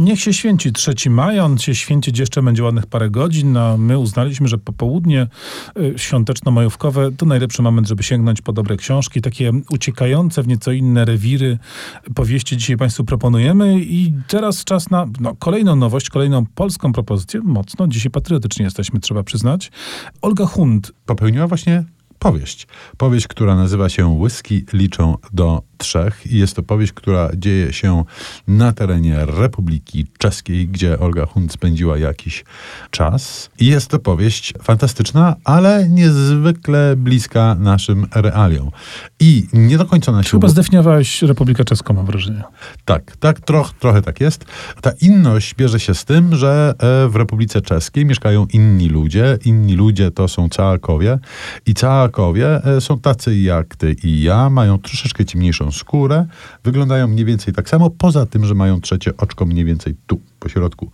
Niech się święci 3 maja, on się święcić jeszcze będzie ładnych parę godzin, a my uznaliśmy, że popołudnie y, świąteczno-majówkowe to najlepszy moment, żeby sięgnąć po dobre książki, takie uciekające w nieco inne rewiry powieści dzisiaj Państwu proponujemy i teraz czas na no, kolejną nowość, kolejną polską propozycję, mocno dzisiaj patriotycznie jesteśmy, trzeba przyznać. Olga Hund Popełniła właśnie powieść. Powieść, która nazywa się Whisky liczą do trzech i jest to powieść, która dzieje się na terenie Republiki Czeskiej, gdzie Olga Hund spędziła jakiś czas. I jest to powieść fantastyczna, ale niezwykle bliska naszym realiom. I nie do końca na Chyba zdefiniowałeś Republikę Czeską, mam wrażenie. Tak, tak, troch, trochę tak jest. Ta inność bierze się z tym, że e, w Republice Czeskiej mieszkają inni ludzie. Inni ludzie to są Całakowie i Całakowie e, są tacy jak ty i ja, mają troszeczkę ciemniejszą skórę, wyglądają mniej więcej tak samo, poza tym, że mają trzecie oczko mniej więcej tu, po środku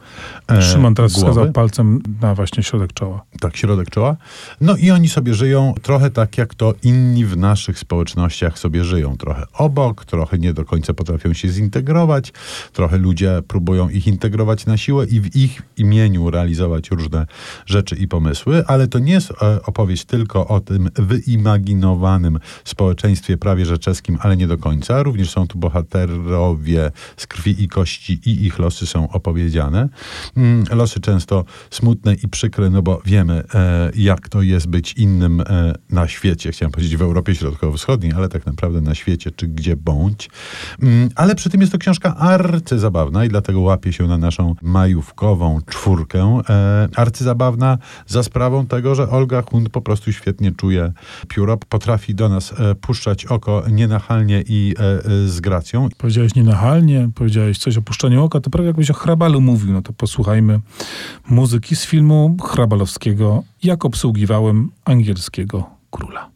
e, Szymon teraz głowy. wskazał palcem na właśnie środek czoła. Tak, środek czoła. No i oni sobie żyją trochę tak, jak to inni w naszych społecznościach sobie żyją. Trochę obok, trochę nie do końca potrafią się zintegrować, trochę ludzie próbują ich integrować na siłę i w ich imieniu realizować różne rzeczy i pomysły, ale to nie jest e, opowieść tylko o tym wyimaginowanym społeczeństwie prawie że czeskim, ale nie do końca. Również są tu bohaterowie z krwi i kości i ich losy są opowiedziane. Mm, Losy często smutne i przykre, no bo wiemy, e, jak to jest być innym e, na świecie. Chciałem powiedzieć w Europie Środkowo-Wschodniej, ale tak naprawdę na świecie, czy gdzie bądź. Mm, Ale przy tym jest to książka arcyzabawna i dlatego łapie się na naszą majówkową czwórkę. E, Arcyzabawna za sprawą tego, że Olga Hund po prostu świetnie czuje pióro, potrafi do nas puszczać oko nienachalnie i z gracją. Powiedziałeś nienachalnie, powiedziałeś coś o puszczaniu oka, to prawie jakbyś o Hrabalu mówił. No to posłuchajmy muzyki z filmu hrabalowskiego Jak obsługiwałem angielskiego króla.